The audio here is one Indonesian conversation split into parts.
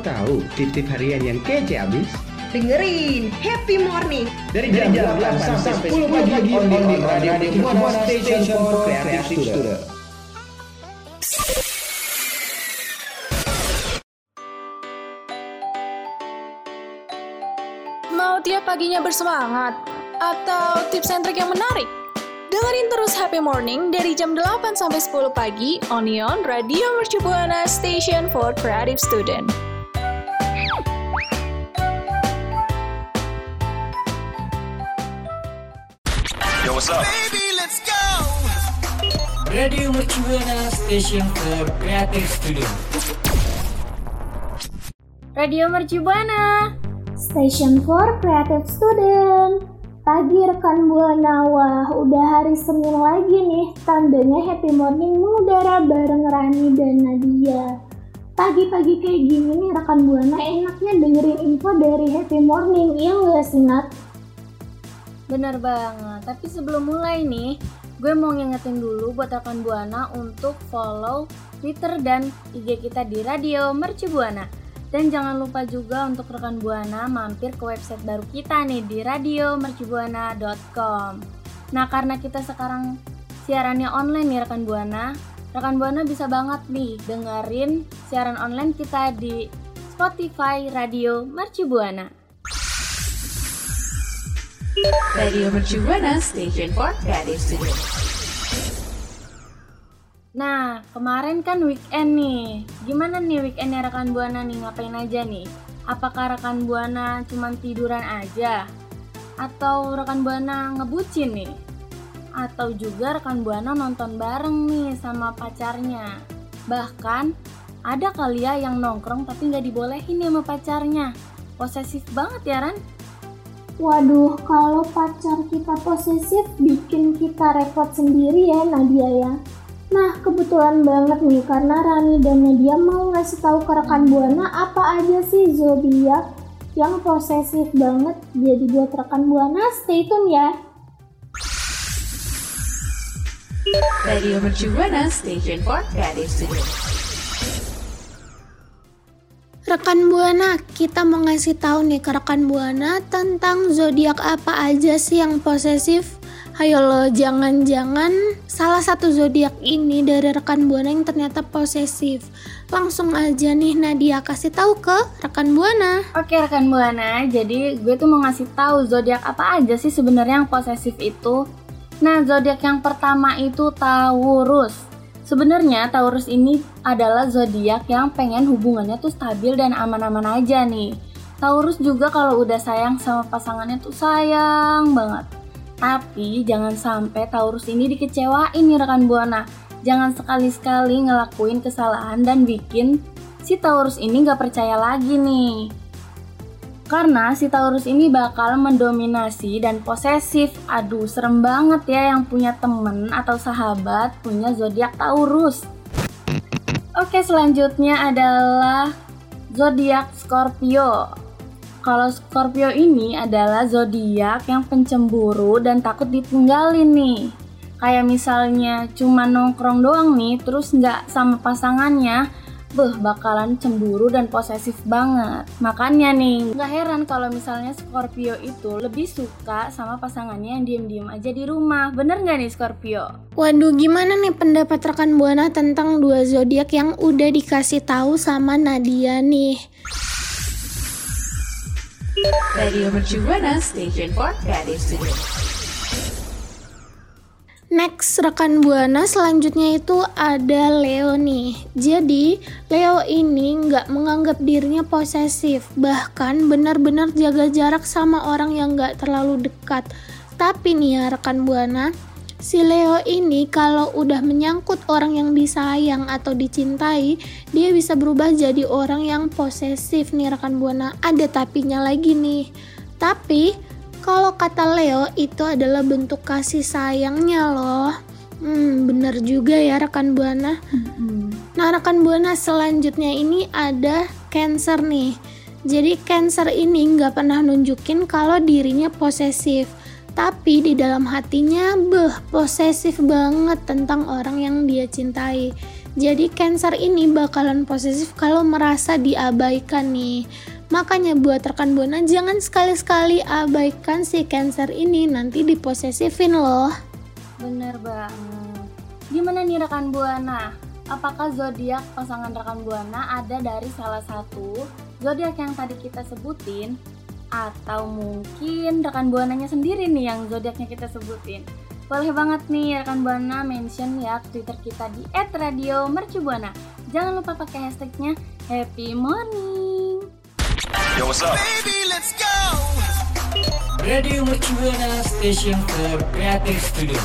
tahu tip-tip harian yang kece abis? Dengerin Happy Morning Dari jam, 8 sampai 10 pagi on the radio Buana Station for Creative Student. Mau tiap paginya bersemangat? Atau tips and trik yang menarik? Dengerin terus Happy Morning dari jam 8 sampai 10 pagi Onion Radio Mercu Buana Station for Creative Student. What's up? Baby, let's go! Radio Mercubuana Station for Creative Studio. Radio Mercubuana Station for Creative Student Pagi rekan Buana, wah udah hari Senin lagi nih Tandanya happy morning mengudara bareng Rani dan Nadia Pagi-pagi kayak gini nih rekan Buana enaknya dengerin info dari happy morning Iya nggak sih Nat? Bener banget, tapi sebelum mulai nih, gue mau ngingetin dulu buat rekan Buana untuk follow Twitter dan IG kita di Radio Mercu Buana. Dan jangan lupa juga untuk rekan Buana mampir ke website baru kita nih di radiomercubuana.com. Nah, karena kita sekarang siarannya online nih rekan Buana, rekan Buana bisa banget nih dengerin siaran online kita di Spotify Radio Mercu Buana. Radio Mercu Buana Station for Creative Studio. Nah, kemarin kan weekend nih. Gimana nih weekendnya rekan Buana nih? Ngapain aja nih? Apakah rekan Buana cuma tiduran aja? Atau rekan Buana ngebucin nih? Atau juga rekan Buana nonton bareng nih sama pacarnya? Bahkan ada kali ya yang nongkrong tapi nggak dibolehin nih sama pacarnya. Posesif banget ya Ran? Waduh, kalau pacar kita posesif bikin kita repot sendiri ya Nadia ya. Nah, kebetulan banget nih karena Rani dan Nadia mau ngasih tahu ke rekan Buana apa aja sih zodiak yang posesif banget. Jadi buat rekan Buana stay tune ya. Radio Mercu Buana Station for Creative Studio. Rekan Buana, kita mau ngasih tahu nih ke rekan Buana tentang zodiak apa aja sih yang posesif. Ayo lo, jangan-jangan salah satu zodiak ini dari rekan Buana yang ternyata posesif. Langsung aja nih Nadia kasih tahu ke rekan Buana. Oke rekan Buana, jadi gue tuh mau ngasih tahu zodiak apa aja sih sebenarnya yang posesif itu. Nah, zodiak yang pertama itu Taurus. Sebenarnya Taurus ini adalah zodiak yang pengen hubungannya tuh stabil dan aman-aman aja nih. Taurus juga kalau udah sayang sama pasangannya tuh sayang banget. Tapi jangan sampai Taurus ini dikecewain nih rekan Buana. Jangan sekali-sekali ngelakuin kesalahan dan bikin si Taurus ini gak percaya lagi nih. Karena si Taurus ini bakal mendominasi dan posesif. Aduh, serem banget ya yang punya temen atau sahabat punya zodiak Taurus. Oke, selanjutnya adalah zodiak Scorpio. Kalau Scorpio ini adalah zodiak yang pencemburu dan takut ditinggalin nih. Kayak misalnya cuma nongkrong doang nih, terus nggak sama pasangannya, beh bakalan cemburu dan posesif banget. Makanya nih, nggak heran kalau misalnya Scorpio itu lebih suka sama pasangannya yang diem-diem aja di rumah. Bener nggak nih Scorpio? Waduh, gimana nih pendapat rekan Buana tentang dua zodiak yang udah dikasih tahu sama Nadia nih? Radio Mercu Buana Station for Creative Studio. Next rekan Buana selanjutnya itu ada Leo nih. Jadi Leo ini nggak menganggap dirinya posesif, bahkan benar-benar jaga jarak sama orang yang nggak terlalu dekat. Tapi nih ya rekan Buana, Si Leo ini kalau udah menyangkut orang yang disayang atau dicintai, dia bisa berubah jadi orang yang posesif nih rekan Buana. Ada tapinya lagi nih. Tapi kalau kata Leo itu adalah bentuk kasih sayangnya loh. Hmm, bener juga ya rekan Buana. Nah, rekan Buana selanjutnya ini ada Cancer nih. Jadi Cancer ini nggak pernah nunjukin kalau dirinya posesif. Tapi di dalam hatinya, beh, posesif banget tentang orang yang dia cintai. Jadi Cancer ini bakalan posesif kalau merasa diabaikan nih. Makanya buat rekan Buana jangan sekali-sekali abaikan si Cancer ini nanti diposesifin loh. Bener banget. Gimana nih rekan Buana? Apakah zodiak pasangan rekan Buana ada dari salah satu zodiak yang tadi kita sebutin atau mungkin rekan buananya sendiri nih yang zodiaknya kita sebutin. Boleh banget nih rekan buana mention ya Twitter kita di @radiomercubuana. Jangan lupa pakai hashtagnya Happy Morning. Yo, what's up? Baby, let's go. Radio Mercubuana Station for Creative Studio.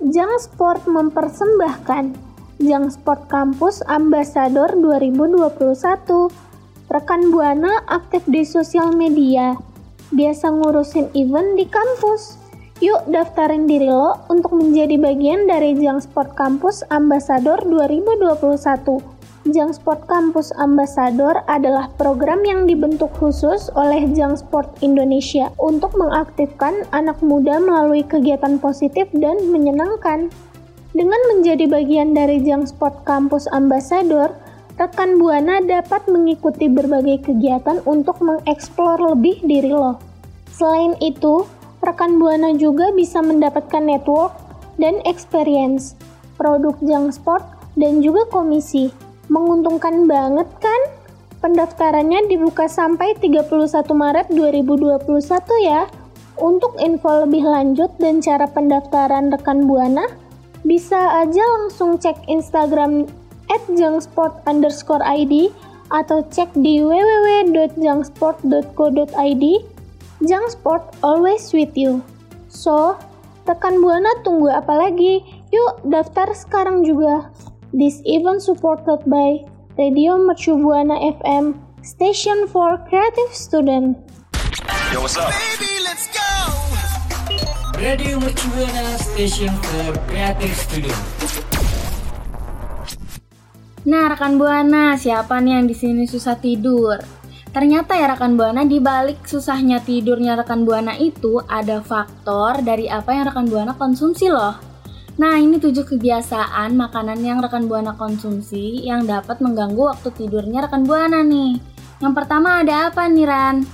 Jang Sport mempersembahkan Jang Sport Campus Ambassador 2021. Rekan Buana aktif di sosial media. Biasa ngurusin event di kampus. Yuk daftarin diri lo untuk menjadi bagian dari Jang Sport Campus Ambassador 2021. Jang Sport Campus Ambassador adalah program yang dibentuk khusus oleh Jang Sport Indonesia untuk mengaktifkan anak muda melalui kegiatan positif dan menyenangkan. Dengan menjadi bagian dari Jang Sport Campus Ambassador, rekan Buana dapat mengikuti berbagai kegiatan untuk mengeksplor lebih diri lo. Selain itu, rekan Buana juga bisa mendapatkan network dan experience, produk Jang Sport, dan juga komisi. Menguntungkan banget kan? Pendaftarannya dibuka sampai 31 Maret 2021 ya. Untuk info lebih lanjut dan cara pendaftaran rekan Buana, bisa aja langsung cek Instagram ID atau cek di www.jangsport.co.id. Jangsport always with you. So, rekan Buana tunggu apa lagi? Yuk daftar sekarang juga. This event supported by Radio Mercu Buana FM, station for creative student. Yo, what's up? Baby, let's go. Radio Mercubuana Station for Creative Studio. Nah, rekan Buana, siapa nih yang di sini susah tidur? Ternyata ya rekan Buana di balik susahnya tidurnya rekan Buana itu ada faktor dari apa yang rekan Buana konsumsi loh. Nah, ini tujuh kebiasaan makanan yang rekan Buana konsumsi yang dapat mengganggu waktu tidurnya rekan Buana nih. Yang pertama ada apa nih Ran?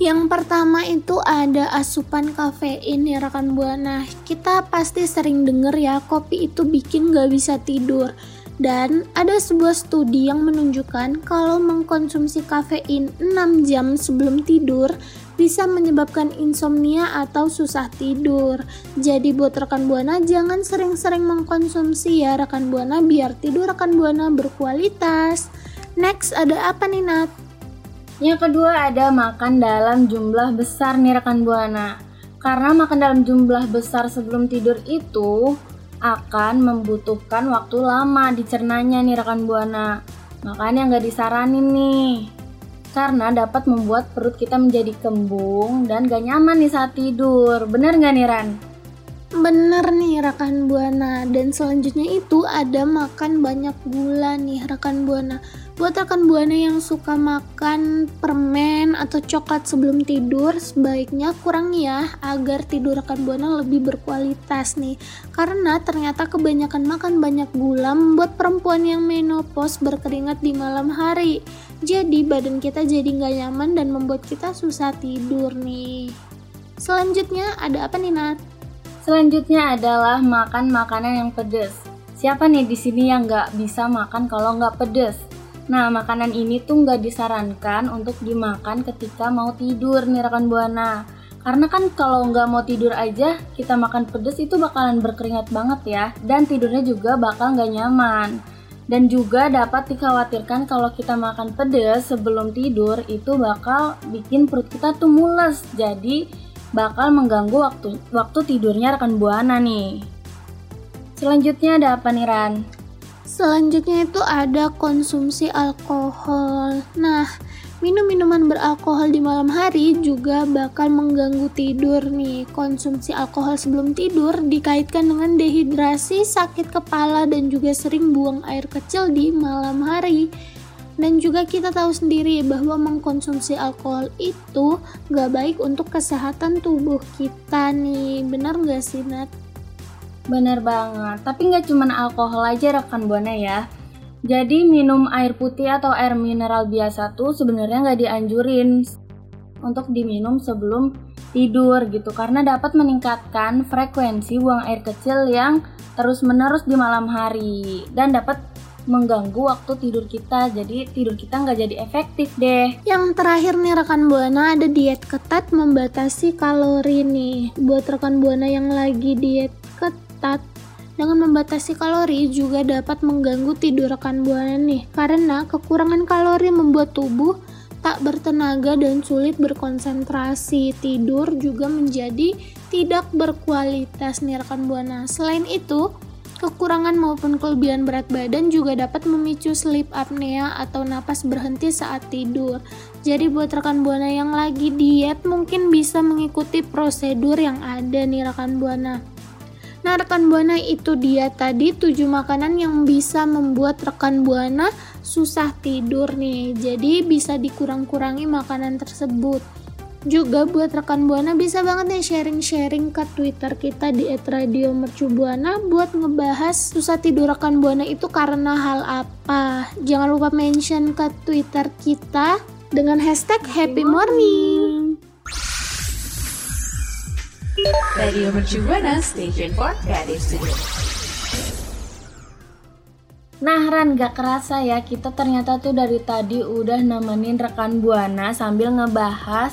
Yang pertama itu ada asupan kafein ya rekan buana. Kita pasti sering denger ya kopi itu bikin gak bisa tidur. Dan ada sebuah studi yang menunjukkan kalau mengkonsumsi kafein 6 jam sebelum tidur bisa menyebabkan insomnia atau susah tidur. Jadi buat rekan buana jangan sering-sering mengkonsumsi ya rekan buana biar tidur rekan buana berkualitas. Next ada apa nih Nat? Yang kedua ada makan dalam jumlah besar nih rekan Buana. Karena makan dalam jumlah besar sebelum tidur itu akan membutuhkan waktu lama dicernanya nih rekan Buana. Makanya nggak disaranin nih. Karena dapat membuat perut kita menjadi kembung dan gak nyaman nih saat tidur. Bener nggak nih Ran? Bener nih rekan Buana. Dan selanjutnya itu ada makan banyak gula nih rekan Buana. Buat rekan Buana yang suka makan permen atau coklat sebelum tidur Sebaiknya kurang ya agar tidur rekan Buana lebih berkualitas nih. Karena ternyata kebanyakan makan banyak gula membuat perempuan yang menopause berkeringat di malam hari. Jadi badan kita jadi nggak nyaman dan membuat kita susah tidur nih. Selanjutnya ada apa nih Nat? Selanjutnya adalah makan makanan yang pedas. Siapa nih di sini yang nggak bisa makan kalau nggak pedas? Nah, makanan ini tuh nggak disarankan untuk dimakan ketika mau tidur nih rekan buana. Karena kan kalau nggak mau tidur aja, kita makan pedas itu bakalan berkeringat banget ya, dan tidurnya juga bakal nggak nyaman. Dan juga dapat dikhawatirkan kalau kita makan pedas sebelum tidur itu bakal bikin perut kita tuh mules. Jadi bakal mengganggu waktu waktu tidurnya rekan buana nih. Selanjutnya ada apa nih Ran? Selanjutnya itu ada konsumsi alkohol. Nah, minum minuman beralkohol di malam hari juga bakal mengganggu tidur nih. Konsumsi alkohol sebelum tidur dikaitkan dengan dehidrasi, sakit kepala, dan juga sering buang air kecil di malam hari. Dan juga kita tahu sendiri bahwa mengkonsumsi alkohol itu gak baik untuk kesehatan tubuh kita nih. Bener gak sih Nat? Bener banget, tapi nggak cuma alkohol aja rekan buana ya. Jadi minum air putih atau air mineral biasa tuh sebenarnya nggak dianjurin untuk diminum sebelum tidur gitu karena dapat meningkatkan frekuensi buang air kecil yang terus-menerus di malam hari dan dapat mengganggu waktu tidur kita jadi tidur kita nggak jadi efektif deh Yang terakhir nih rekan buana ada diet ketat membatasi kalori nih. Buat rekan buana yang lagi diet ketat dengan membatasi kalori juga dapat mengganggu tidur rekan buana nih karena kekurangan kalori membuat tubuh tak bertenaga dan sulit berkonsentrasi. Tidur juga menjadi tidak berkualitas nih rekan buana. Selain itu, Kekurangan maupun kelebihan berat badan juga dapat memicu sleep apnea atau napas berhenti saat tidur. Jadi buat rekan buana yang lagi diet mungkin bisa mengikuti prosedur yang ada nih rekan buana. Nah rekan buana itu dia tadi 7 makanan yang bisa membuat rekan buana susah tidur nih. Jadi bisa dikurang-kurangi makanan tersebut juga buat rekan buana bisa banget nih sharing-sharing ke Twitter kita di @radiomercubuana buat ngebahas susah tidur rekan buana itu karena hal apa. Jangan lupa mention ke Twitter kita dengan hashtag Happy Morning. Radio Mercu Buana Station for Creative Studio. Nah Ran gak kerasa ya kita ternyata tuh dari tadi udah nemenin rekan Buana sambil ngebahas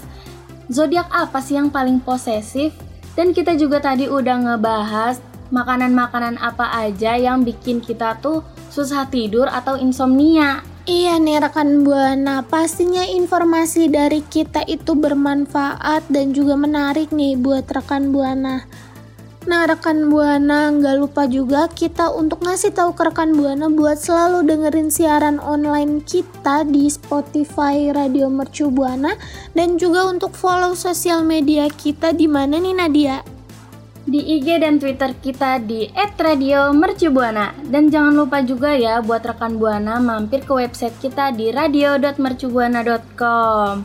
zodiak apa sih yang paling posesif dan kita juga tadi udah ngebahas makanan-makanan apa aja yang bikin kita tuh susah tidur atau insomnia. Iya nih rekan Buana, pastinya informasi dari kita itu bermanfaat dan juga menarik nih buat rekan Buana. Nah rekan Buana nggak lupa juga kita untuk ngasih tahu ke rekan Buana buat selalu dengerin siaran online kita di Spotify Radio Mercu Buana dan juga untuk follow sosial media kita di mana nih Nadia? di IG dan Twitter kita di @radiomercubuana dan jangan lupa juga ya buat rekan Buana mampir ke website kita di radio.mercubuana.com.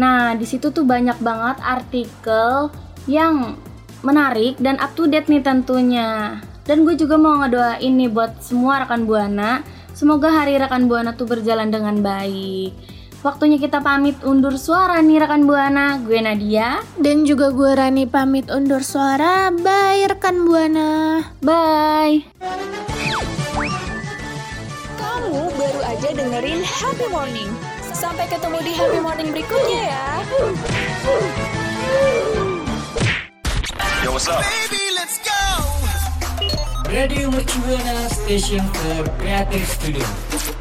Nah, di situ tuh banyak banget artikel yang menarik dan up to date nih tentunya. Dan gue juga mau ngedoain nih buat semua rekan Buana, semoga hari rekan Buana tuh berjalan dengan baik. Waktunya kita pamit undur suara nih rekan Buana. Gue Nadia Dan juga gue Rani pamit undur suara. Bye rekan Buana. Bye. Kamu baru aja dengerin Happy Morning. Sampai ketemu di Happy Morning berikutnya ya. Yo, what's up? Baby, let's go. Radio Mercu Buana Station for Creative Studio.